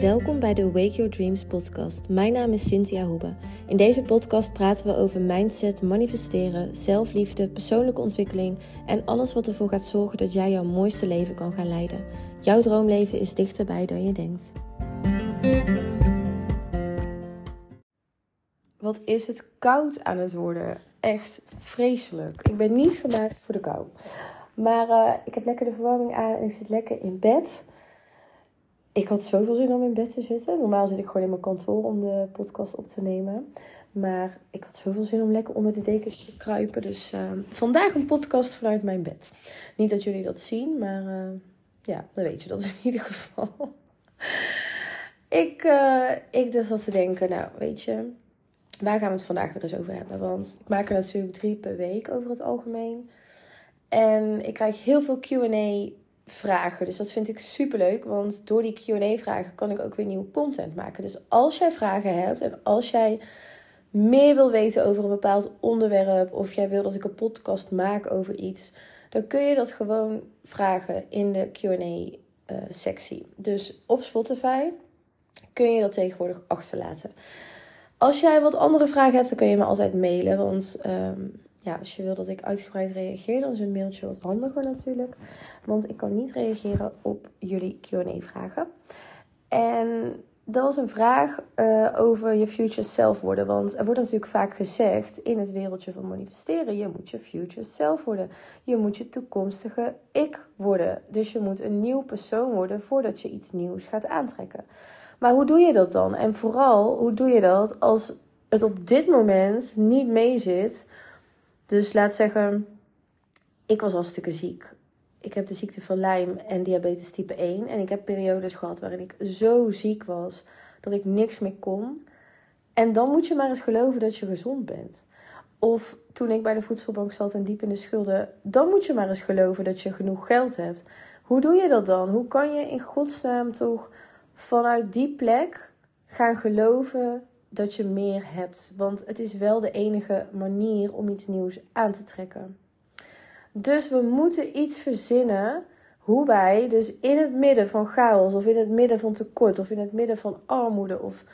Welkom bij de Wake Your Dreams podcast. Mijn naam is Cynthia Hoebe. In deze podcast praten we over mindset, manifesteren, zelfliefde, persoonlijke ontwikkeling en alles wat ervoor gaat zorgen dat jij jouw mooiste leven kan gaan leiden. Jouw droomleven is dichterbij dan je denkt. Wat is het koud aan het worden? Echt vreselijk. Ik ben niet gemaakt voor de kou. Maar uh, ik heb lekker de verwarming aan en ik zit lekker in bed. Ik had zoveel zin om in bed te zitten. Normaal zit ik gewoon in mijn kantoor om de podcast op te nemen. Maar ik had zoveel zin om lekker onder de dekens te kruipen. Dus uh, vandaag een podcast vanuit mijn bed. Niet dat jullie dat zien, maar uh, ja, dan weet je dat in ieder geval. ik, uh, ik dus zat te denken, nou weet je, waar gaan we het vandaag weer eens over hebben? Want ik maak er natuurlijk drie per week over het algemeen. En ik krijg heel veel QA vragen. Dus dat vind ik super leuk. Want door die QA-vragen kan ik ook weer nieuwe content maken. Dus als jij vragen hebt en als jij meer wil weten over een bepaald onderwerp. of jij wil dat ik een podcast maak over iets. dan kun je dat gewoon vragen in de QA-sectie. Eh, dus op Spotify kun je dat tegenwoordig achterlaten. Als jij wat andere vragen hebt, dan kun je me altijd mailen. Want um, ja, als je wil dat ik uitgebreid reageer, dan is een mailtje wat handiger natuurlijk. Want ik kan niet reageren op jullie QA-vragen. En dat was een vraag uh, over je future self worden. Want er wordt natuurlijk vaak gezegd in het wereldje van manifesteren: je moet je future self worden. Je moet je toekomstige ik worden. Dus je moet een nieuw persoon worden voordat je iets nieuws gaat aantrekken. Maar hoe doe je dat dan? En vooral, hoe doe je dat als het op dit moment niet meezit dus laat zeggen, ik was hartstikke ziek. Ik heb de ziekte van Lyme en diabetes type 1. En ik heb periodes gehad waarin ik zo ziek was dat ik niks meer kon. En dan moet je maar eens geloven dat je gezond bent. Of toen ik bij de voedselbank zat en diep in de schulden, dan moet je maar eens geloven dat je genoeg geld hebt. Hoe doe je dat dan? Hoe kan je in godsnaam toch vanuit die plek gaan geloven dat je meer hebt. Want het is wel de enige manier om iets nieuws aan te trekken. Dus we moeten iets verzinnen hoe wij dus in het midden van chaos of in het midden van tekort of in het midden van armoede of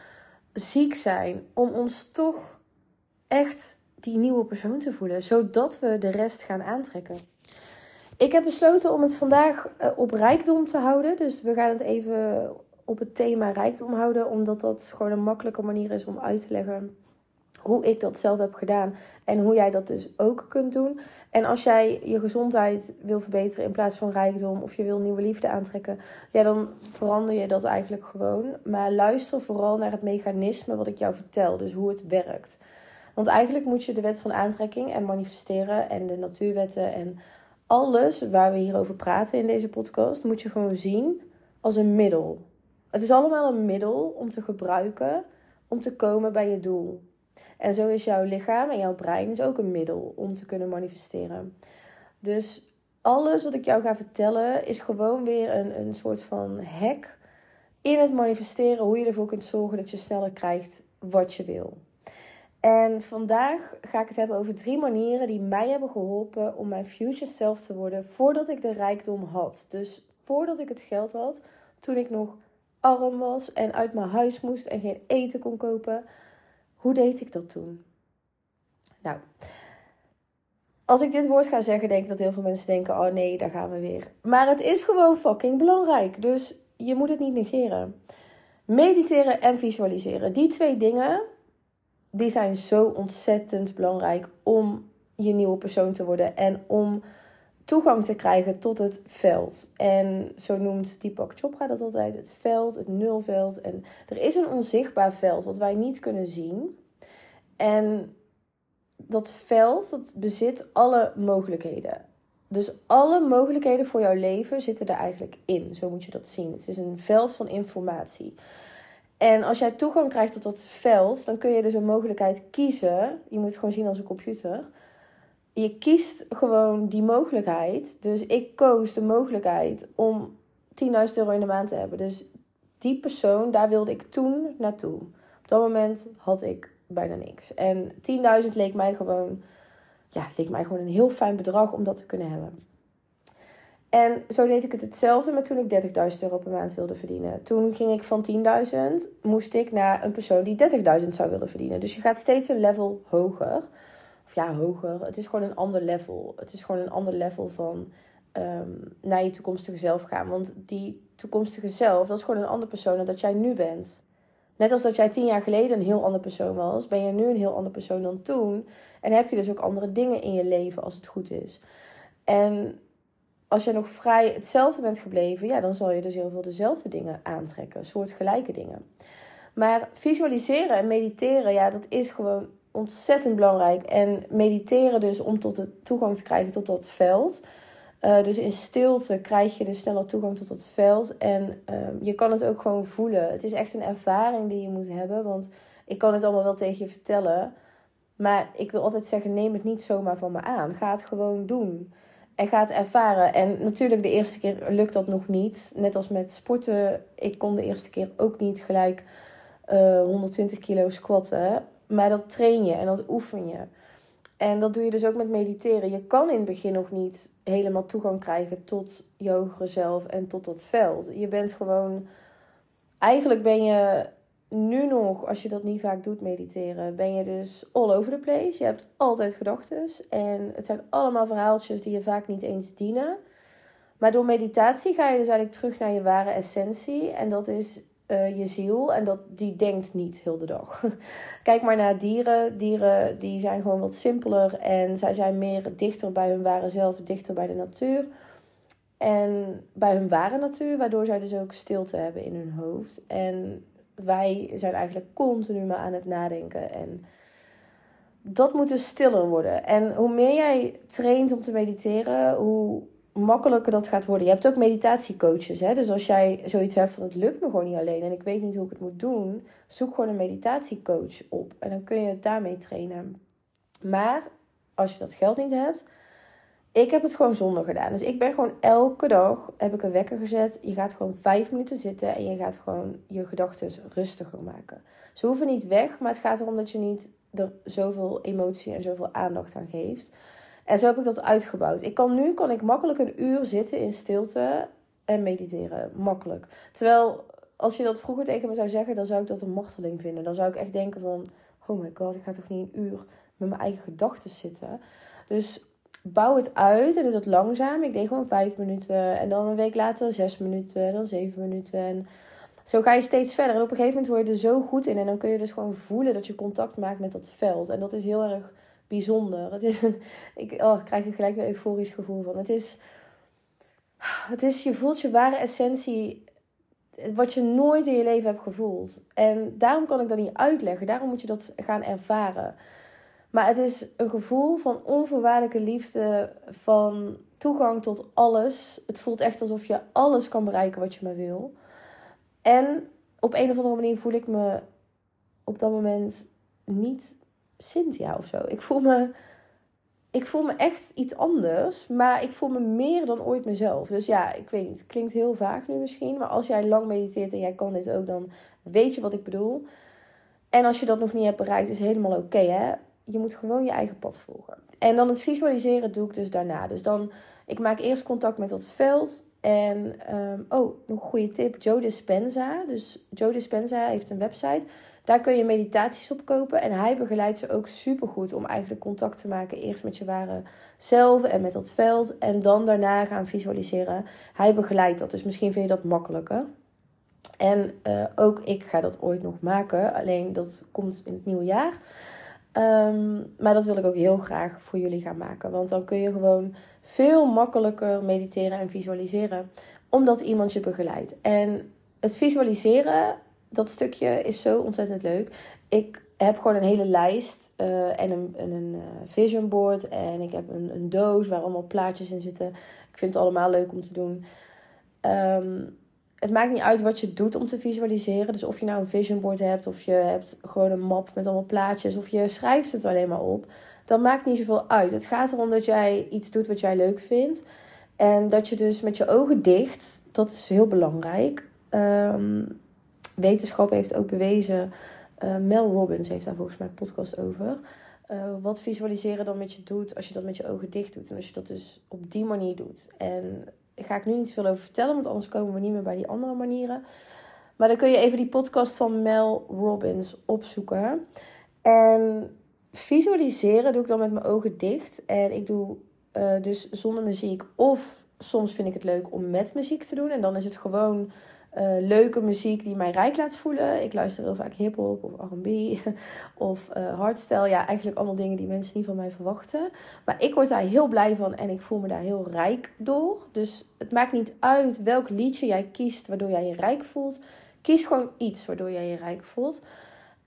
ziek zijn, om ons toch echt die nieuwe persoon te voelen, zodat we de rest gaan aantrekken. Ik heb besloten om het vandaag eh, op rijkdom te houden, dus we gaan het even op het thema rijkdom houden, omdat dat gewoon een makkelijke manier is om uit te leggen hoe ik dat zelf heb gedaan en hoe jij dat dus ook kunt doen. En als jij je gezondheid wil verbeteren in plaats van rijkdom of je wil nieuwe liefde aantrekken, ja, dan verander je dat eigenlijk gewoon. Maar luister vooral naar het mechanisme wat ik jou vertel, dus hoe het werkt. Want eigenlijk moet je de wet van aantrekking en manifesteren en de natuurwetten en alles waar we hierover praten in deze podcast, moet je gewoon zien als een middel. Het is allemaal een middel om te gebruiken om te komen bij je doel. En zo is jouw lichaam en jouw brein is ook een middel om te kunnen manifesteren. Dus alles wat ik jou ga vertellen is gewoon weer een, een soort van hack in het manifesteren. Hoe je ervoor kunt zorgen dat je sneller krijgt wat je wil. En vandaag ga ik het hebben over drie manieren die mij hebben geholpen om mijn future self te worden voordat ik de rijkdom had. Dus voordat ik het geld had, toen ik nog arm was en uit mijn huis moest en geen eten kon kopen. Hoe deed ik dat toen? Nou, als ik dit woord ga zeggen, denk ik dat heel veel mensen denken: oh nee, daar gaan we weer. Maar het is gewoon fucking belangrijk. Dus je moet het niet negeren. Mediteren en visualiseren. Die twee dingen, die zijn zo ontzettend belangrijk om je nieuwe persoon te worden en om toegang te krijgen tot het veld. En zo noemt Deepak Chopra dat altijd, het veld, het nulveld. En er is een onzichtbaar veld wat wij niet kunnen zien. En dat veld dat bezit alle mogelijkheden. Dus alle mogelijkheden voor jouw leven zitten er eigenlijk in. Zo moet je dat zien. Het is een veld van informatie. En als jij toegang krijgt tot dat veld, dan kun je dus een mogelijkheid kiezen. Je moet het gewoon zien als een computer je kiest gewoon die mogelijkheid. Dus ik koos de mogelijkheid om 10.000 euro in de maand te hebben. Dus die persoon, daar wilde ik toen naartoe. Op dat moment had ik bijna niks. En 10.000 leek mij gewoon, ja, leek mij gewoon een heel fijn bedrag om dat te kunnen hebben. En zo deed ik het hetzelfde met toen ik 30.000 euro per maand wilde verdienen. Toen ging ik van 10.000, moest ik naar een persoon die 30.000 zou willen verdienen. Dus je gaat steeds een level hoger. Of ja, hoger. Het is gewoon een ander level. Het is gewoon een ander level van ehm, naar je toekomstige zelf gaan. Want die toekomstige zelf, dat is gewoon een andere persoon dan dat jij nu bent. Net als dat jij tien jaar geleden een heel ander persoon was, ben je nu een heel ander persoon dan toen. En heb je dus ook andere dingen in je leven als het goed is. En als je nog vrij hetzelfde bent gebleven, ja, dan zal je dus heel veel dezelfde dingen aantrekken, soortgelijke dingen. Maar visualiseren en mediteren, ja, dat is gewoon ontzettend belangrijk. En mediteren dus om tot de toegang te krijgen tot dat veld. Uh, dus in stilte krijg je dus sneller toegang tot dat veld. En uh, je kan het ook gewoon voelen. Het is echt een ervaring die je moet hebben. Want ik kan het allemaal wel tegen je vertellen. Maar ik wil altijd zeggen: neem het niet zomaar van me aan. Ga het gewoon doen. En ga het ervaren. En natuurlijk, de eerste keer lukt dat nog niet. Net als met sporten. Ik kon de eerste keer ook niet gelijk uh, eh, 120 kilo squatten. Maar dat train je en dat oefen je. En dat doe je dus ook met mediteren. Je kan in het begin nog niet helemaal toegang krijgen tot je hogere zelf en tot dat veld. Je bent gewoon. Eigenlijk ben je nu nog, als je dat niet vaak doet, mediteren, ben je dus all over the place. Je hebt altijd gedachten. En het zijn allemaal verhaaltjes die je vaak niet eens dienen. Maar door meditatie ga je dus eigenlijk terug naar je ware essentie. En dat is uh, je ziel. En dat, die denkt niet heel de dag. Kijk maar naar dieren. Dieren die zijn gewoon wat simpeler. En zij zijn meer dichter bij hun ware zelf. Dichter bij de natuur. En bij hun ware natuur. Waardoor zij dus ook stilte hebben in hun hoofd. En wij zijn eigenlijk continu maar aan het nadenken. En dat moet dus stiller worden. En hoe meer jij traint om te mediteren, hoe makkelijker dat gaat worden. Je hebt ook meditatiecoaches. Hè? Dus als jij zoiets hebt van het lukt me gewoon niet alleen en ik weet niet hoe ik het moet doen, zoek gewoon een meditatiecoach op. En dan kun je het daarmee trainen. Maar als je dat geld niet hebt, ik heb het gewoon zonder gedaan. Dus ik ben gewoon elke dag heb ik een wekker gezet. Je gaat gewoon vijf minuten zitten en je gaat gewoon je gedachten rustiger maken. Ze hoeven niet weg, maar het gaat erom dat je niet er zoveel emotie en zoveel aandacht aan geeft. En zo heb ik dat uitgebouwd. Ik kan nu kan ik makkelijk een uur zitten in stilte en mediteren. Makkelijk. Terwijl als je dat vroeger tegen me zou zeggen, dan zou ik dat een marteling vinden. Dan zou ik echt denken van, oh my god, ik ga toch niet een uur met mijn eigen gedachten zitten. Dus bouw het uit en doe dat langzaam. Ik deed gewoon vijf minuten en dan een week later zes minuten, dan zeven minuten. En zo ga je steeds verder. En op een gegeven moment word je er zo goed in en dan kun je dus gewoon voelen dat je contact maakt met dat veld. En dat is heel erg bijzonder. Het is een, ik, oh, krijg er gelijk een euforisch gevoel van. Het is, het is, je voelt je ware essentie, wat je nooit in je leven hebt gevoeld. En daarom kan ik dat niet uitleggen. Daarom moet je dat gaan ervaren. Maar het is een gevoel van onvoorwaardelijke liefde, van toegang tot alles. Het voelt echt alsof je alles kan bereiken wat je maar wil. En op een of andere manier voel ik me op dat moment niet Cynthia of zo. Ik voel me, ik voel me echt iets anders, maar ik voel me meer dan ooit mezelf. Dus ja, ik weet niet, het klinkt heel vaag nu misschien, maar als jij lang mediteert en jij kan dit ook, dan weet je wat ik bedoel. En als je dat nog niet hebt bereikt, is helemaal oké, hè. Je moet gewoon je eigen pad volgen. En dan het visualiseren doe ik dus daarna. Dus dan, ik maak eerst contact met dat veld. En, um, oh, nog een goede tip. Joe Dispenza. Dus Joe Dispenza heeft een website. Daar kun je meditaties op kopen. En hij begeleidt ze ook super goed om eigenlijk contact te maken. Eerst met je ware zelf en met dat veld. En dan daarna gaan visualiseren. Hij begeleidt dat. Dus misschien vind je dat makkelijker. En uh, ook ik ga dat ooit nog maken. Alleen dat komt in het nieuwe jaar. Um, maar dat wil ik ook heel graag voor jullie gaan maken. Want dan kun je gewoon veel makkelijker mediteren en visualiseren. Omdat iemand je begeleidt. En het visualiseren dat stukje is zo ontzettend leuk. Ik heb gewoon een hele lijst uh, en een, een, eh, vision board. En ik heb een, een doos waar allemaal plaatjes in zitten. Ik vind het allemaal leuk om te doen. Um, het maakt niet uit wat je doet om te visualiseren. Dus of je nou een vision board hebt, of je hebt gewoon een map met allemaal plaatjes, of je schrijft het alleen maar op. Dat maakt niet zoveel uit. Het gaat erom dat jij iets doet wat jij leuk vindt. En dat je dus met je ogen dicht, dat is heel belangrijk. Um, wetenschap heeft ook bewezen, uh, Mel Robbins heeft daar volgens mij een podcast over. Uh, wat visualiseren dan met je doet als je dat met je ogen dicht doet. En als je dat dus op die manier doet. En ga ik nu niet veel over vertellen, want anders komen we niet meer bij die andere manieren. Maar dan kun je even die podcast van Mel Robbins opzoeken. En visualiseren doe ik dan met mijn ogen dicht. En ik doe uh, dus zonder muziek. Of soms vind ik het leuk om met muziek te doen. En dan is het gewoon uh, leuke muziek die mij rijk laat voelen. Ik luister heel vaak hip-hop of RB of uh, hardstyle. Ja, eigenlijk allemaal dingen die mensen niet van mij verwachten. Maar ik word daar heel blij van en ik voel me daar heel rijk door. Dus het maakt niet uit welk liedje jij kiest waardoor jij je rijk voelt. Kies gewoon iets waardoor jij je rijk voelt.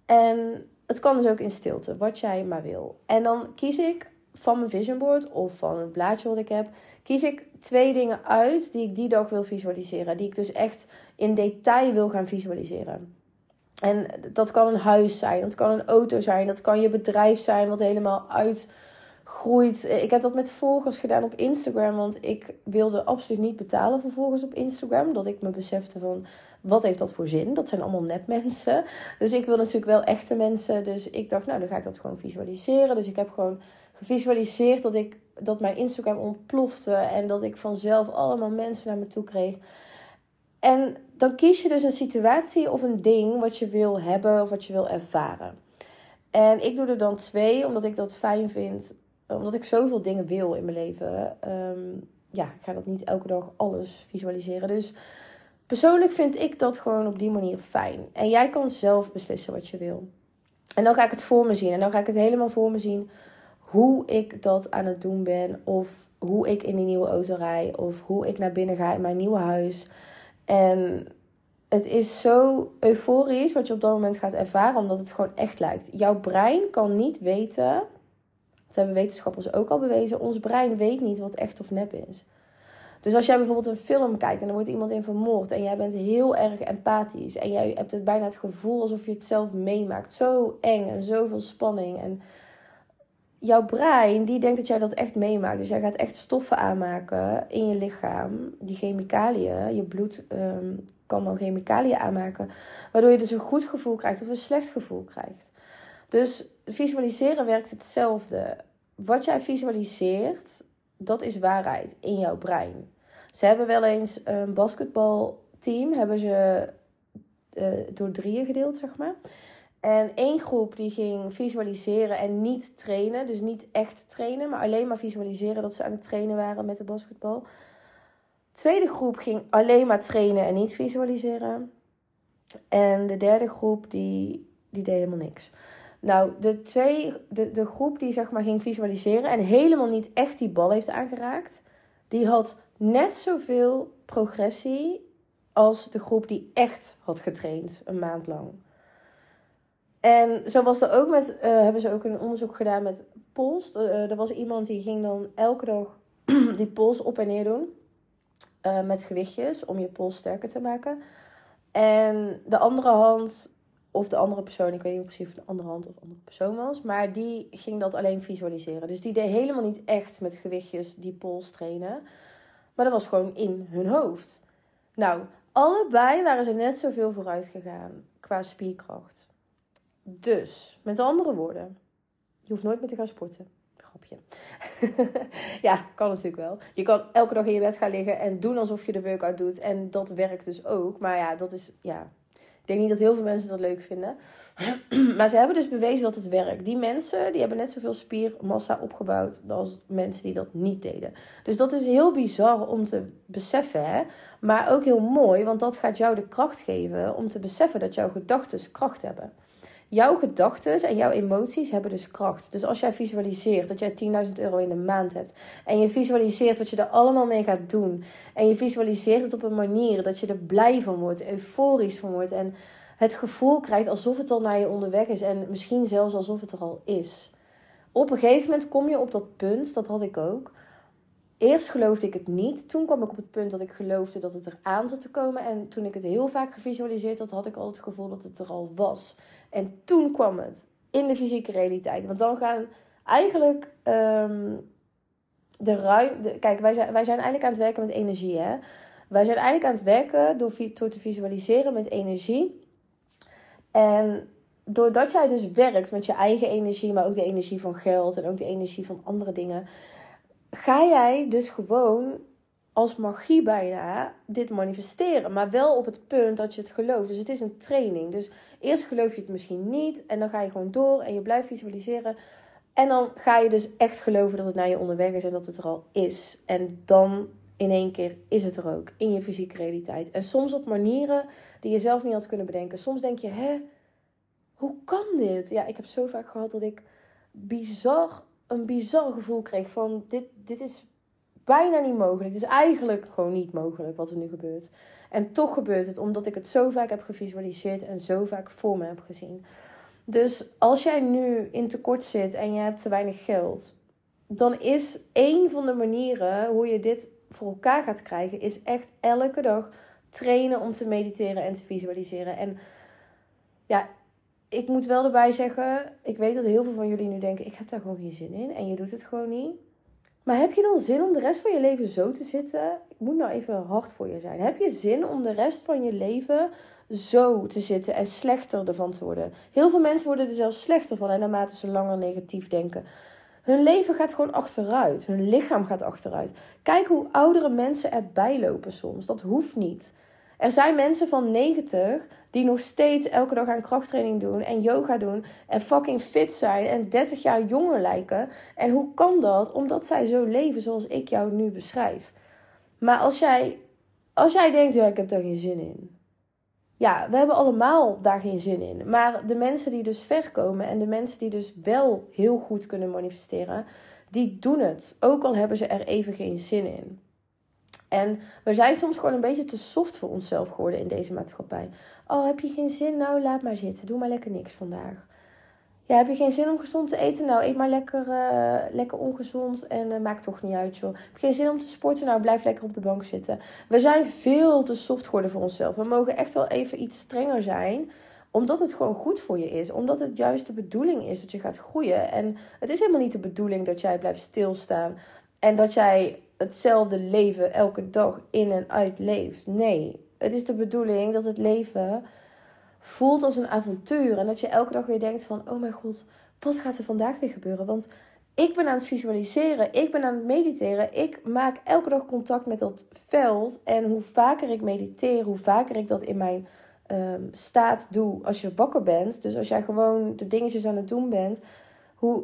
En het kan dus ook in stilte, wat jij maar wil. En dan kies ik van mijn vision board of van het blaadje wat ik heb, kies ik twee dingen uit die ik die dag wil visualiseren. Die ik dus echt in detail wil gaan visualiseren. En dat kan een huis zijn, dat kan een auto zijn, dat kan je bedrijf zijn wat helemaal uitgroeit. Ik heb dat met volgers gedaan op Instagram, want ik wilde absoluut niet betalen voor volgers op Instagram. Dat ik me besefte van, wat heeft dat voor zin? Dat zijn allemaal netmensen. Dus ik wil natuurlijk wel echte mensen. Dus ik dacht, nou dan ga ik dat gewoon visualiseren. Dus ik heb gewoon gevisualiseerd dat, ik, dat mijn Instagram ontplofte en dat ik vanzelf allemaal mensen naar me toe kreeg. En dan kies je dus een situatie of een ding wat je wil hebben of wat je wil ervaren. En ik doe er dan twee, omdat ik dat fijn vind. Omdat ik zoveel dingen wil in mijn leven. Ehm, ja, ik ga dat niet elke dag alles visualiseren. Dus persoonlijk vind ik dat gewoon op die manier fijn. En jij kan zelf beslissen wat je wil. En dan ga ik het voor me zien. En dan ga ik het helemaal voor me zien hoe ik dat aan het doen ben. Of hoe ik in die nieuwe auto rij. Of hoe ik naar binnen ga in mijn nieuwe huis. En het is zo euforisch wat je op dat moment gaat ervaren. Omdat het gewoon echt lijkt. Jouw brein kan niet weten. Dat hebben wetenschappers ook al bewezen. Ons brein weet niet wat echt of nep is. Dus als jij bijvoorbeeld een film kijkt en er wordt iemand in vermoord en jij bent heel erg empathisch en jij hebt het bijna het gevoel alsof je het zelf meemaakt. Zo eng en zoveel spanning en jouw brein die denkt dat jij dat echt meemaakt. Dus jij gaat echt stoffen aanmaken in je lichaam. Die chemicaliën, je bloed ehm, kan dan chemicaliën aanmaken. Waardoor je dus een goed gevoel krijgt of een slecht gevoel krijgt. Dus visualiseren werkt hetzelfde. Wat jij visualiseert, dat is waarheid in jouw brein. Ze hebben wel eens een basketbalteam, hebben ze uh, door drieën gedeeld, zeg maar. En één groep die ging visualiseren en niet trainen. Dus niet echt trainen, maar alleen maar visualiseren dat ze aan het trainen waren met de basketbal. tweede groep ging alleen maar trainen en niet visualiseren. En de derde groep die, die deed helemaal niks. Nou, de, twee, de, de groep die zeg maar ging visualiseren en helemaal niet echt die bal heeft aangeraakt, die had net zoveel progressie als de groep die echt had getraind een maand lang. En zo was er ook met, uh, hebben ze ook een onderzoek gedaan met pols. Uh, er was iemand die ging dan elke dag die pols op en neer doen. Uh, met gewichtjes om je pols sterker te maken. En de andere hand, of de andere persoon, ik weet niet precies of de andere hand of de andere persoon was. Maar die ging dat alleen visualiseren. Dus die deed helemaal niet echt met gewichtjes die pols trainen. Maar dat was gewoon in hun hoofd. Nou, allebei waren ze net zoveel vooruit gegaan qua spierkracht. Dus, met andere woorden, je hoeft nooit meer te gaan sporten. Grapje. ja, kan natuurlijk wel. Je kan elke dag in je bed gaan liggen en doen alsof je de workout doet. En dat werkt dus ook. Maar ja, dat is, ja, ik denk niet dat heel veel mensen dat leuk vinden. maar ze hebben dus bewezen dat het werkt. Die mensen die hebben net zoveel spiermassa opgebouwd als mensen die dat niet deden. Dus dat is heel bizar om te beseffen. Hè? Maar ook heel mooi, want dat gaat jou de kracht geven om te beseffen dat jouw gedachten kracht hebben jouw gedachten en jouw emoties hebben dus kracht. Dus als jij visualiseert dat jij 10.000 euro in de maand hebt. En je visualiseert wat je er allemaal mee gaat doen. En je visualiseert het op een manier dat je er blij van wordt, euforisch van wordt. En het gevoel krijgt alsof het al naar je onderweg is. En misschien zelfs alsof het er al is. Op een gegeven moment kom je op dat punt, dat had ik ook. Eerst geloofde ik het niet. Toen kwam ik op het punt dat ik geloofde dat het eraan zat te komen. En toen ik het heel vaak gevisualiseerd had, had ik al het gevoel dat het er al was. En toen kwam het in de fysieke realiteit. Want dan gaan eigenlijk um, de ruimte. Kijk, wij zijn, wij zijn eigenlijk aan het werken met energie. Hè? Wij zijn eigenlijk aan het werken door, door te visualiseren met energie. En doordat jij dus werkt met je eigen energie, maar ook de energie van geld en ook de energie van andere dingen, ga jij dus gewoon als magie bijna dit manifesteren. Maar wel op het punt dat je het gelooft. Dus het is een training. Dus eerst geloof je het misschien niet. En dan ga je gewoon door en je blijft visualiseren. En dan ga je dus echt geloven dat het naar je onderweg is en dat het er al is. En dan in één keer is het er ook in je fysieke realiteit. En soms op manieren die je zelf niet had kunnen bedenken. Soms denk je, hè, hoe kan dit? Ja, ik heb zo vaak gehad dat ik bizar, een bizar gevoel kreeg van dit, dit is bijna niet mogelijk. Het is eigenlijk gewoon niet mogelijk wat er nu gebeurt. En toch gebeurt het omdat ik het zo vaak heb gevisualiseerd en zo vaak voor me heb gezien. Dus als jij nu in tekort zit en je hebt te weinig geld, dan is één van de manieren hoe je dit voor elkaar gaat krijgen, is echt elke dag trainen om te mediteren en te visualiseren. En ja, ik moet wel erbij zeggen, ik weet dat heel veel van jullie nu denken, ik heb daar gewoon geen zin in en je doet het gewoon niet. Maar heb je dan zin om de rest van je leven zo te zitten? Ik moet nou even hard voor je zijn. Heb je zin om de rest van je leven zo te zitten en slechter ervan te worden? Heel veel mensen worden er zelfs slechter van en naarmate ze langer negatief denken. Hun leven gaat gewoon achteruit. Hun lichaam gaat achteruit. Kijk hoe oudere mensen erbij lopen soms. Dat hoeft niet. Er zijn mensen van 90 die nog steeds elke dag aan krachttraining doen en yoga doen en fucking fit zijn en 30 jaar jonger lijken. En hoe kan dat? Omdat zij zo leven zoals ik jou nu beschrijf. Maar als jij, als jij denkt, ja, ik heb daar geen zin in. Ja, we hebben allemaal daar geen zin in. Maar de mensen die dus ver komen en de mensen die dus wel heel goed kunnen manifesteren, die doen het. Ook al hebben ze er even geen zin in. En we zijn soms gewoon een beetje te soft voor onszelf geworden in deze maatschappij. Oh, heb je geen zin? Nou, laat maar zitten. Doe maar lekker niks vandaag. Ja, heb je geen zin om gezond te eten? Nou, eet maar lekker, uh, lekker ongezond en uh, maakt toch niet uit, joh. Heb je geen zin om te sporten? Nou, blijf lekker op de bank zitten. We zijn veel te soft geworden voor onszelf. We mogen echt wel even iets strenger zijn omdat het gewoon goed voor je is. Omdat het juist de bedoeling is dat je gaat groeien. En het is helemaal niet de bedoeling dat jij blijft stilstaan. En dat jij hetzelfde leven elke dag in en uit leeft. Nee, het is de bedoeling dat het leven voelt als een avontuur. En dat je elke dag weer denkt van, oh mijn god, wat gaat er vandaag weer gebeuren? Want ik ben aan het visualiseren, ik ben aan het mediteren. Ik maak elke dag contact met dat veld. En hoe vaker ik mediteer, hoe vaker ik dat in mijn ehm, staat doe als je wakker bent. Dus als jij gewoon de dingetjes aan het doen bent, hoe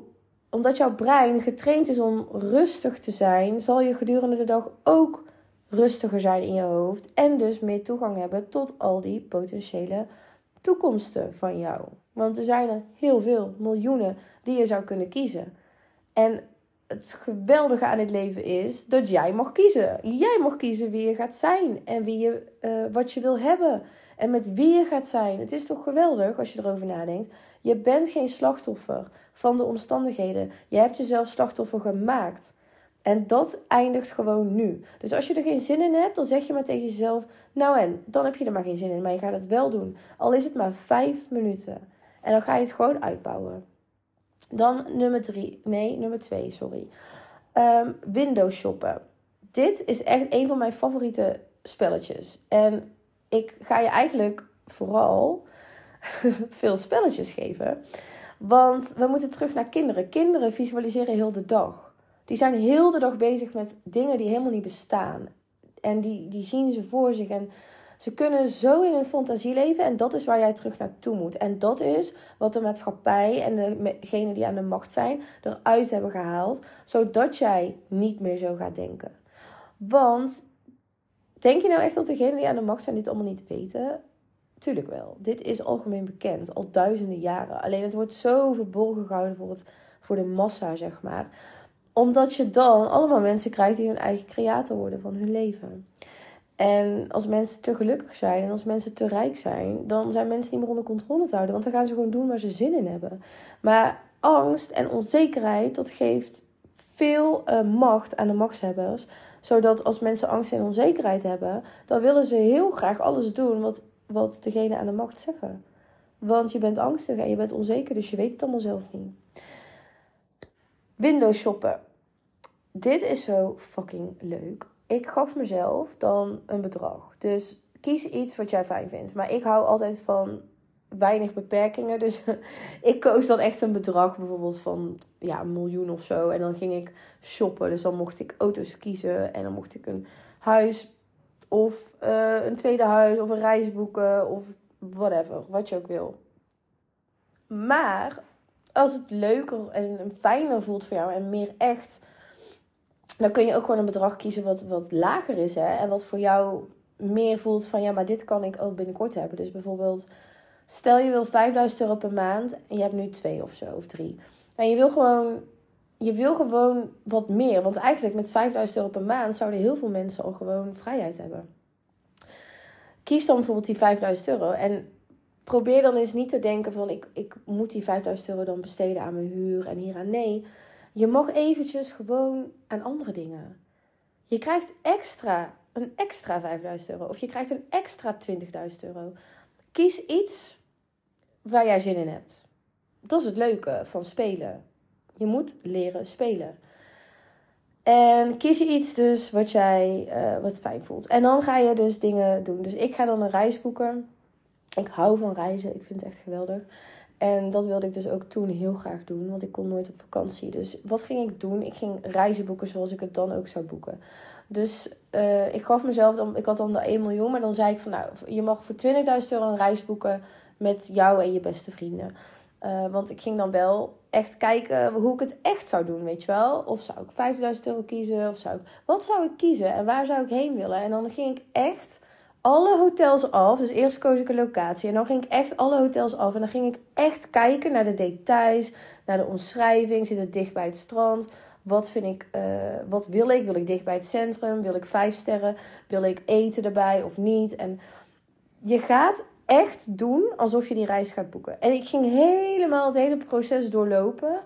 omdat jouw brein getraind is om rustig te zijn, zal je gedurende de dag ook rustiger zijn in je hoofd. En dus meer toegang hebben tot al die potentiële toekomsten van jou. Want er zijn er heel veel, miljoenen, die je zou kunnen kiezen. En het geweldige aan het leven is dat jij mag kiezen. Jij mag kiezen wie je gaat zijn en wie je, uh, wat je wil hebben en met wie je gaat zijn. Het is toch geweldig als je erover nadenkt. Je bent geen slachtoffer van de omstandigheden. Je hebt jezelf slachtoffer gemaakt. En dat eindigt gewoon nu. Dus als je er geen zin in hebt, dan zeg je maar tegen jezelf: Nou en, dan heb je er maar geen zin in. Maar je gaat het wel doen. Al is het maar vijf minuten. En dan ga je het gewoon uitbouwen. Dan nummer drie. Nee, nummer twee, sorry. Um, Windows shoppen. Dit is echt een van mijn favoriete spelletjes. En ik ga je eigenlijk vooral veel spelletjes geven. Want we moeten terug naar kinderen. Kinderen visualiseren heel de dag. Die zijn heel de dag bezig met dingen die helemaal niet bestaan. En die, die zien ze voor zich. En ze kunnen zo in hun fantasie leven. En dat is waar jij terug naartoe moet. En dat is wat de maatschappij en degenen die aan de macht zijn eruit hebben gehaald. Zodat jij niet meer zo gaat denken. Want denk je nou echt dat degenen die aan de macht zijn dit allemaal niet weten? Tuurlijk wel. Dit is algemeen bekend, al duizenden jaren. Alleen het wordt zo verborgen gehouden voor, het, voor de massa, zeg maar. Omdat je dan allemaal mensen krijgt die hun eigen creator worden van hun leven. En als mensen te gelukkig zijn en als mensen te rijk zijn, dan zijn mensen niet meer onder controle te houden. Want dan gaan ze gewoon doen waar ze zin in hebben. Maar angst en onzekerheid, dat geeft veel uh, macht aan de machtshebbers. Zodat als mensen angst en onzekerheid hebben, dan willen ze heel graag alles doen wat wat degene aan de macht zeggen. Want je bent angstig en je bent onzeker, dus je weet het allemaal zelf niet. Windows shoppen. Dit is zo fucking leuk. Ik gaf mezelf dan een bedrag. Dus kies iets wat jij fijn vindt. Maar ik hou altijd van weinig beperkingen. Dus ik koos dan echt een bedrag, bijvoorbeeld van ja, een miljoen of zo. En dan ging ik shoppen. Dus dan mocht ik auto's kiezen. En dan mocht ik een huis of eh, een tweede huis of een reis boeken of whatever, wat je ook wil. Maar als het leuker en fijner voelt voor jou en meer echt, dan kun je ook gewoon een bedrag kiezen wat, wat lager is. Hè? En wat voor jou meer voelt van ja, maar dit kan ik ook binnenkort hebben. Dus bijvoorbeeld, stel je wil 5000 euro per maand en je hebt nu twee of zo, of drie. En je wil gewoon, je wil gewoon wat meer. Want eigenlijk met 5000 euro per maand zouden heel veel mensen al gewoon vrijheid hebben. Kies dan bijvoorbeeld die 5000 euro en probeer dan eens niet te denken van ik, ik moet die 5000 euro dan besteden aan mijn huur en hier aan. Nee, je mag eventjes gewoon aan andere dingen. Je krijgt extra, een extra 5000 euro of je krijgt een extra 20.000 euro. Kies iets waar jij zin in hebt. Dat is het leuke van spelen. Je moet leren spelen. En kies je iets dus wat jij uh, wat fijn voelt. En dan ga je dus dingen doen. Dus ik ga dan een reis boeken. Ik hou van reizen. Ik vind het echt geweldig. En dat wilde ik dus ook toen heel graag doen. Want ik kon nooit op vakantie. Dus wat ging ik doen? Ik ging reizen boeken zoals ik het dan ook zou boeken. Dus uh, ik gaf mezelf dan... Ik had dan de 1 miljoen. Maar dan zei ik van nou... Je mag voor 20.000 euro een reis boeken met jou en je beste vrienden. Uh, want ik ging dan wel echt kijken hoe ik het echt zou doen, weet je wel. Of zou ik 5000 euro kiezen? Of zou ik... Wat zou ik kiezen? En waar zou ik heen willen? En dan ging ik echt alle hotels af. Dus eerst koos ik een locatie. En dan ging ik echt alle hotels af. En dan ging ik echt kijken naar de details. Naar de omschrijving. Zit het dicht bij het strand? Wat vind ik... Uh, wat wil ik? Wil ik dicht bij het centrum? Wil ik vijf sterren? Wil ik eten erbij of niet? En je gaat echt doen alsof je die reis gaat boeken. En ik ging helemaal het hele proces doorlopen.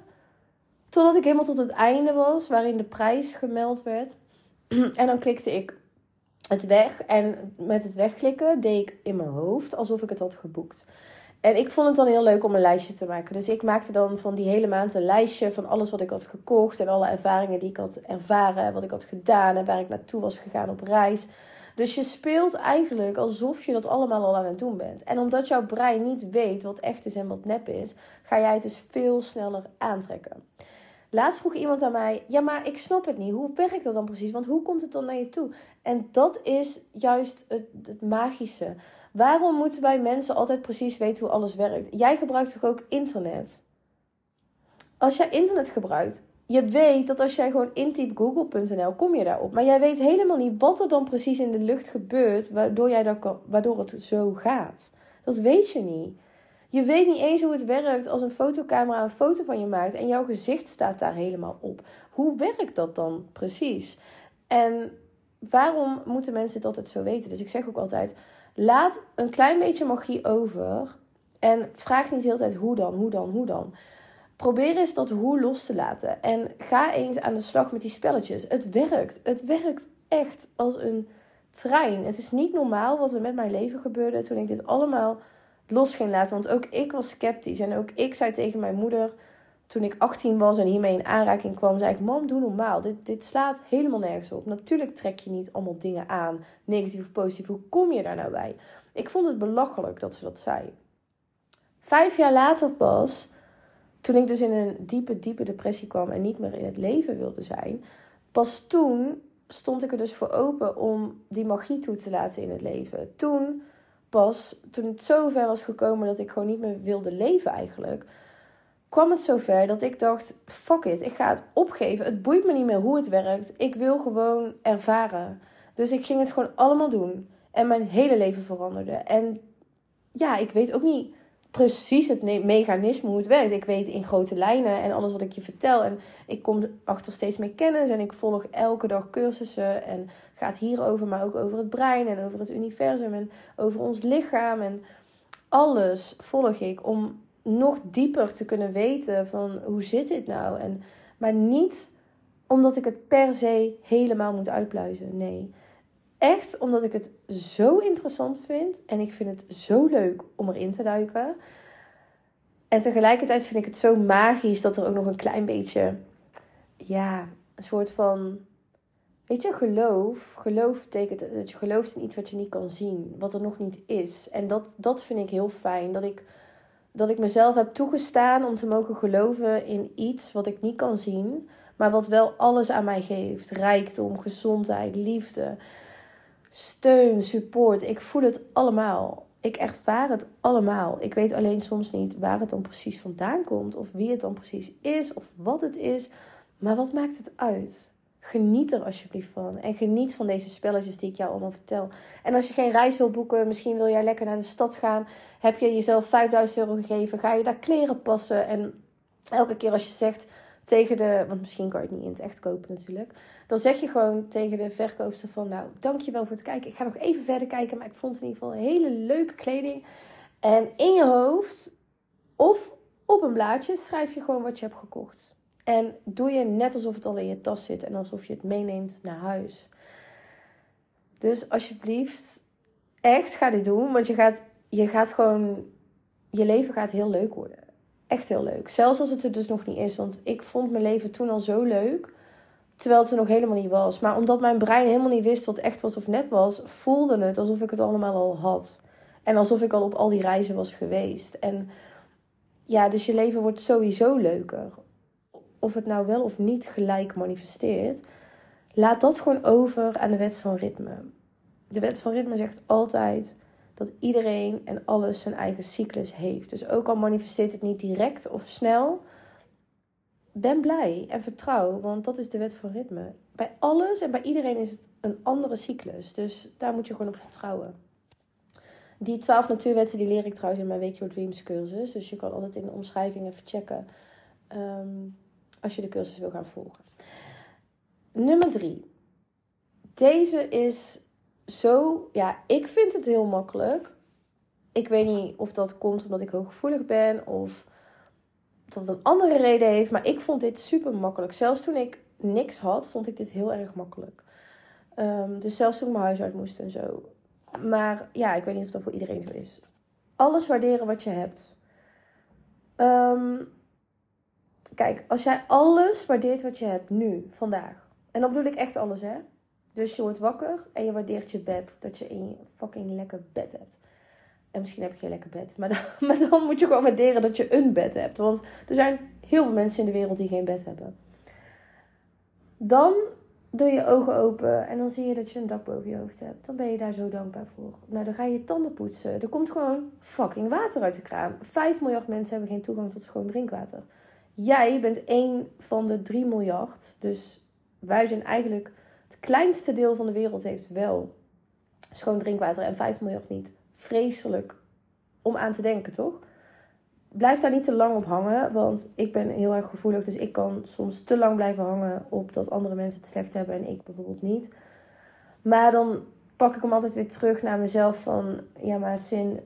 Totdat ik helemaal tot het einde was, waarin de prijs gemeld werd. En dan klikte ik het weg. En met het wegklikken deed ik in mijn hoofd alsof ik het had geboekt. En ik vond het dan heel leuk om een lijstje te maken. Dus ik maakte dan van die hele maand een lijstje van alles wat ik had gekocht. En alle ervaringen die ik had ervaren. Wat ik had gedaan en waar ik naartoe was gegaan op reis. Dus je speelt eigenlijk alsof je dat allemaal al aan het doen bent. En omdat jouw brein niet weet wat echt is en wat nep is, ga jij het dus veel sneller aantrekken. Laatst vroeg iemand aan mij: Ja, maar ik snap het niet. Hoe werkt dat dan precies? Want hoe komt het dan naar je toe? En dat is juist het, het magische. Waarom moeten wij mensen altijd precies weten hoe alles werkt? Jij gebruikt toch ook internet? Als jij internet gebruikt, je weet dat als jij gewoon intypt google.nl, kom je daarop. Maar jij weet helemaal niet wat er dan precies in de lucht gebeurt, waardoor, jij dat waardoor het zo gaat. Dat weet je niet. Je weet niet eens hoe het werkt als een fotocamera een foto van je maakt en jouw gezicht staat daar helemaal op. Hoe werkt dat dan precies? En waarom moeten mensen het altijd zo weten? Dus ik zeg ook altijd: laat een klein beetje magie over en vraag niet de hele tijd hoe dan, hoe dan, hoe dan. Probeer eens dat hoe los te laten. En ga eens aan de slag met die spelletjes. Het werkt. Het werkt echt als een trein. Het is niet normaal wat er met mijn leven gebeurde toen ik dit allemaal los ging laten. Want ook ik was sceptisch. En ook ik zei tegen mijn moeder toen ik 18 was en hiermee in aanraking kwam, zei ik: Mam, doe normaal. Dit, dit slaat helemaal nergens op. Natuurlijk trek je niet allemaal dingen aan, negatief of positief. Hoe kom je daar nou bij? Ik vond het belachelijk dat ze dat zei. Vijf jaar later pas toen ik dus in een diepe, diepe depressie kwam en niet meer in het leven wilde zijn, pas toen stond ik er dus voor open om die magie toe te laten in het leven. Toen pas, toen het zo ver was gekomen dat ik gewoon niet meer wilde leven eigenlijk, kwam het zover dat ik dacht: fuck it, ik ga het opgeven. Het boeit me niet meer hoe het werkt. Ik wil gewoon ervaren. Dus ik ging het gewoon allemaal doen. En mijn hele leven veranderde. En ja, ik weet ook niet precies het mechanisme hoe het werkt. Ik weet in grote lijnen en alles wat ik je vertel. En ik kom achter steeds meer kennis en ik volg elke dag cursussen. En gaat hierover, maar ook over het brein en over het universum en over ons lichaam. En alles volg ik om nog dieper te kunnen weten van hoe zit dit nou. En, maar niet omdat ik het per se helemaal moet uitpluizen. Nee. Echt omdat ik het zo interessant vind en ik vind het zo leuk om erin te duiken. En tegelijkertijd vind ik het zo magisch dat er ook nog een klein beetje, ja, een soort van, weet je, geloof. Geloof betekent dat je gelooft in iets wat je niet kan zien, wat er nog niet is. En dat, dat vind ik heel fijn. Dat ik, dat ik mezelf heb toegestaan om te mogen geloven in iets wat ik niet kan zien, maar wat wel alles aan mij geeft: rijkdom, gezondheid, liefde. Steun, support. Ik voel het allemaal. Ik ervaar het allemaal. Ik weet alleen soms niet waar het dan precies vandaan komt, of wie het dan precies is, of wat het is. Maar wat maakt het uit? Geniet er alsjeblieft van. En geniet van deze spelletjes die ik jou allemaal vertel. En als je geen reis wil boeken, misschien wil jij lekker naar de stad gaan. Heb je jezelf 5000 euro gegeven, ga je daar kleren passen. En elke keer als je zegt tegen de, want misschien kan je het niet in het echt kopen natuurlijk. Dan zeg je gewoon tegen de verkoopster van, nou, dankjewel voor het kijken. Ik ga nog even verder kijken, maar ik vond in ieder geval een hele leuke kleding. En in je hoofd of op een blaadje schrijf je gewoon wat je hebt gekocht. En doe je net alsof het al in je tas zit en alsof je het meeneemt naar huis. Dus alsjeblieft, echt ga dit doen, want je gaat, je gaat gewoon, je leven gaat heel leuk worden. Echt heel leuk. Zelfs als het er dus nog niet is, want ik vond mijn leven toen al zo leuk, terwijl het er nog helemaal niet was. Maar omdat mijn brein helemaal niet wist wat echt was of nep was, voelde het alsof ik het allemaal al had. En alsof ik al op al die reizen was geweest. En ja, dus je leven wordt sowieso leuker of het nou wel of niet gelijk manifesteert, laat dat gewoon over aan de wet van ritme. De wet van ritme zegt altijd dat iedereen en alles zijn eigen cyclus heeft. Dus ook al manifesteert het niet direct of snel, ben blij en vertrouw, want dat is de wet van ritme. Bij alles en bij iedereen is het een andere cyclus. Dus daar moet je gewoon op vertrouwen. Die 12 natuurwetten die leer ik trouwens in mijn Wake Your Dreams cursus. Dus je kan altijd in de omschrijving even checken. Ehm, als je de cursus wil gaan volgen. Nummer drie. Deze is zo, ja, ik vind het heel makkelijk. Ik weet niet of dat komt omdat ik hooggevoelig ben of dat het een andere reden heeft, maar ik vond dit super makkelijk. Zelfs toen ik niks had, vond ik dit heel erg makkelijk. Um, dus zelfs toen ik mijn huis uit moest en zo. Maar ja, ik weet niet of dat voor iedereen zo is. Alles waarderen wat je hebt. Um, Kijk, als jij alles waardeert wat je hebt nu, vandaag. En dan bedoel ik echt alles, hè. Dus je wordt wakker en je waardeert je bed. Dat je een fucking lekker bed hebt. En misschien heb je geen lekker bed. Maar dan, maar dan moet je gewoon waarderen dat je een bed hebt. Want er zijn heel veel mensen in de wereld die geen bed hebben. Dan doe je ogen open en dan zie je dat je een dak boven je hoofd hebt. Dan ben je daar zo dankbaar voor. Nou, dan ga je je tanden poetsen. Er komt gewoon fucking water uit de kraan. 5 miljard mensen hebben geen toegang tot schoon drinkwater. Jij bent één van de 3 miljard. Dus wij zijn eigenlijk het kleinste deel van de wereld heeft wel schoon drinkwater en 5 miljard niet. Vreselijk om aan te denken, toch? Blijf daar niet te lang op hangen, want ik ben heel erg gevoelig. Dus ik kan soms te lang blijven hangen op dat andere mensen het slecht hebben en ik bijvoorbeeld niet. Maar dan pak ik hem altijd weer terug naar mezelf van... Ja, maar Sin,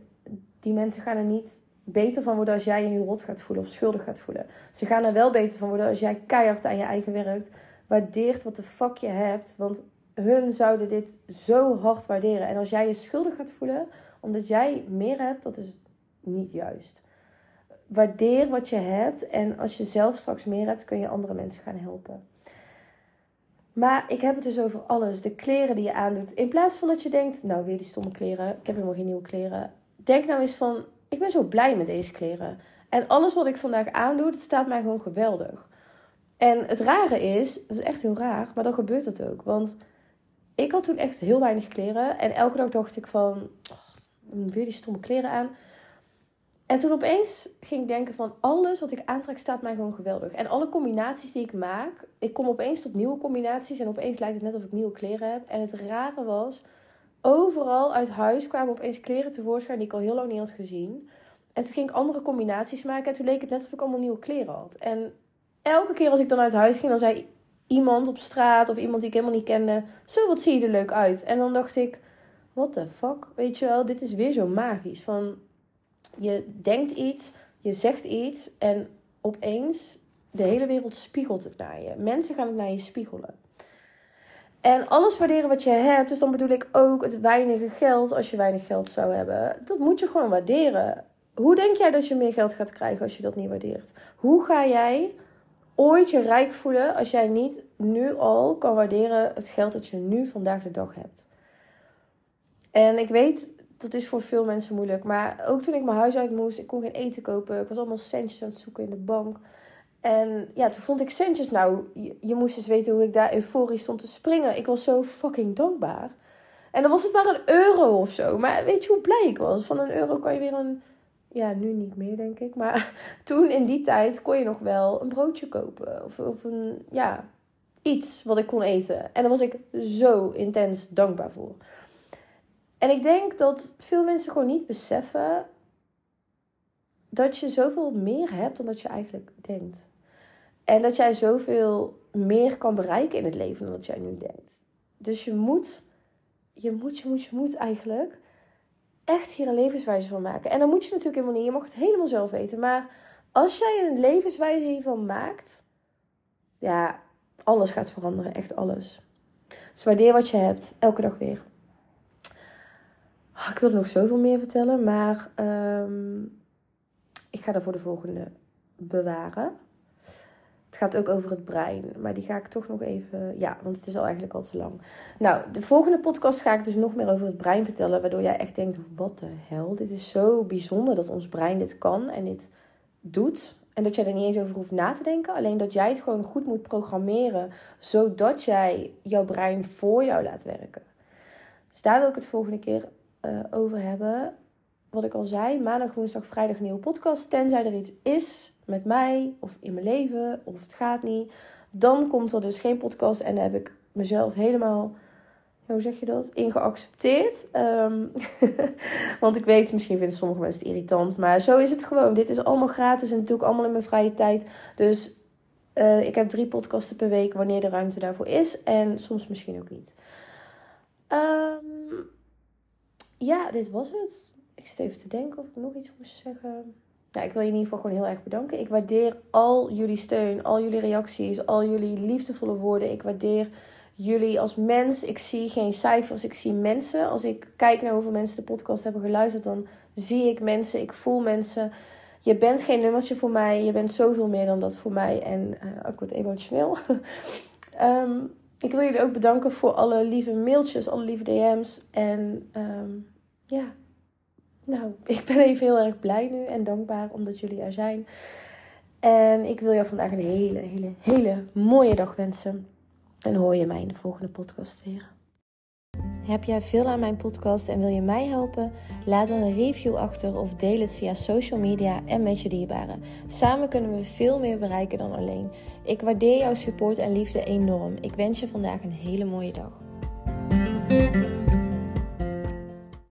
die mensen gaan er niet beter van worden als jij je nu rot gaat voelen of schuldig gaat voelen. Ze gaan er wel beter van worden als jij keihard aan je eigen werkt. Waardeert wat de fuck je hebt. Want hun zouden dit zo hard waarderen. En als jij je schuldig gaat voelen omdat jij meer hebt, dat is niet juist. Waardeer wat je hebt. En als je zelf straks meer hebt, kun je andere mensen gaan helpen. Maar ik heb het dus over alles. De kleren die je aandoet. In plaats van dat je denkt, nou weer die stomme kleren. Ik heb helemaal geen nieuwe kleren. Denk nou eens van, ik ben zo blij met deze kleren. En alles wat ik vandaag aandoe, staat mij gewoon geweldig. En het rare is, het is echt heel raar, maar dan gebeurt het ook. Want ik had toen echt heel weinig kleren. En elke dag dacht ik van, oh, weer die stomme kleren aan. En toen opeens ging ik denken van, alles wat ik aantrek staat mij gewoon geweldig. En alle combinaties die ik maak, ik kom opeens tot nieuwe combinaties. En opeens lijkt het net alsof ik nieuwe kleren heb. En het rare was, overal uit huis kwamen opeens kleren tevoorschijn die ik al heel lang niet had gezien. En toen ging ik andere combinaties maken. En toen leek het net alsof ik allemaal nieuwe kleren had. En elke keer als ik dan uit huis ging, dan zei iemand op straat of iemand die ik helemaal niet kende: Zo, wat zie je er leuk uit? En dan dacht ik: What the fuck? Weet je wel, dit is weer zo magisch. Van je denkt iets, je zegt iets en opeens de hele wereld spiegelt het naar je. Mensen gaan het naar je spiegelen. En alles waarderen wat je hebt, dus dan bedoel ik ook het weinige geld, als je weinig geld zou hebben, dat moet je gewoon waarderen. Hoe denk jij dat je meer geld gaat krijgen als je dat niet waardeert? Hoe ga jij ooit je rijk voelen als jij niet nu al kan waarderen het geld dat je nu vandaag de dag hebt? En ik weet, dat is voor veel mensen moeilijk. Maar ook toen ik mijn huis uit moest, ik kon geen eten kopen. Ik was allemaal centjes aan het zoeken in de bank. En ja, toen vond ik centjes. Nou, je, je, moest eens weten hoe ik daar euforisch stond te springen. Ik was zo fucking dankbaar. En dan was het maar een euro of zo. Maar weet je hoe blij ik was? Van een euro kan je weer een. Ja, nu niet meer, denk ik. Maar toen in die tijd kon je nog wel een broodje kopen. Of, of een. Ja, iets wat ik kon eten. En daar was ik zo intens dankbaar voor. En ik denk dat veel mensen gewoon niet beseffen dat je zoveel meer hebt dan dat je eigenlijk denkt. En dat jij zoveel meer kan bereiken in het leven dan dat jij nu denkt. Dus je moet, je moet, je moet, je moet eigenlijk echt hier een levenswijze van maken. En dan moet je natuurlijk helemaal niet, je mag het helemaal zelf weten. Maar als jij een levenswijze hiervan maakt, ja, alles gaat veranderen, echt alles. Dus waardeer wat je hebt, elke dag weer. Ik wil er nog zoveel meer vertellen, maar um, ik ga dat voor de volgende bewaren. Het gaat ook over het brein, maar die ga ik toch nog even. Ja, want het is al eigenlijk al te lang. Nou, de volgende podcast ga ik dus nog meer over het brein vertellen, waardoor jij echt denkt: wat de hel? Dit is zo bijzonder dat ons brein dit kan en dit doet. En dat jij er niet eens over hoeft na te denken. Alleen dat jij het gewoon goed moet programmeren, zodat jij jouw brein voor jou laat werken. Dus daar wil ik het volgende keer uh, over hebben. Wat ik al zei, maandag, woensdag, vrijdag nieuwe podcast. Tenzij er iets is met mij of in mijn leven of het gaat niet. Dan komt er dus geen podcast en heb ik mezelf helemaal, hoe zeg je dat, ingeaccepteerd. Um, want ik weet, misschien vinden sommige mensen het irritant, maar zo is het gewoon. Dit is allemaal gratis en natuurlijk allemaal in mijn vrije tijd. Dus uh, ik heb drie podcasten per week wanneer de ruimte daarvoor is. En soms misschien ook niet. Um, ja, dit was het. Ik zit even te denken of ik nog iets moest zeggen. Ja, ik wil je in ieder geval gewoon heel erg bedanken. Ik waardeer al jullie steun, al jullie reacties, al jullie liefdevolle woorden. Ik waardeer jullie als mens. Ik zie geen cijfers, ik zie mensen. Als ik kijk naar hoeveel mensen de podcast hebben geluisterd, dan zie ik mensen, ik voel mensen. Je bent geen nummertje voor mij, je bent zoveel meer dan dat voor mij. En uh, ik word emotioneel. um, ik wil jullie ook bedanken voor alle lieve mailtjes, alle lieve DM's. En um, ja, nou, ik ben even heel erg blij nu en dankbaar omdat jullie er zijn. En ik wil jou vandaag een hele, hele, hele mooie dag wensen. En hoor je mij in de volgende podcast weer. Heb jij veel aan mijn podcast en wil je mij helpen? Laat dan een review achter of deel het via social media en met je dierbaren. Samen kunnen we veel meer bereiken dan alleen. Ik waardeer jouw support en liefde enorm. Ik wens je vandaag een hele mooie dag.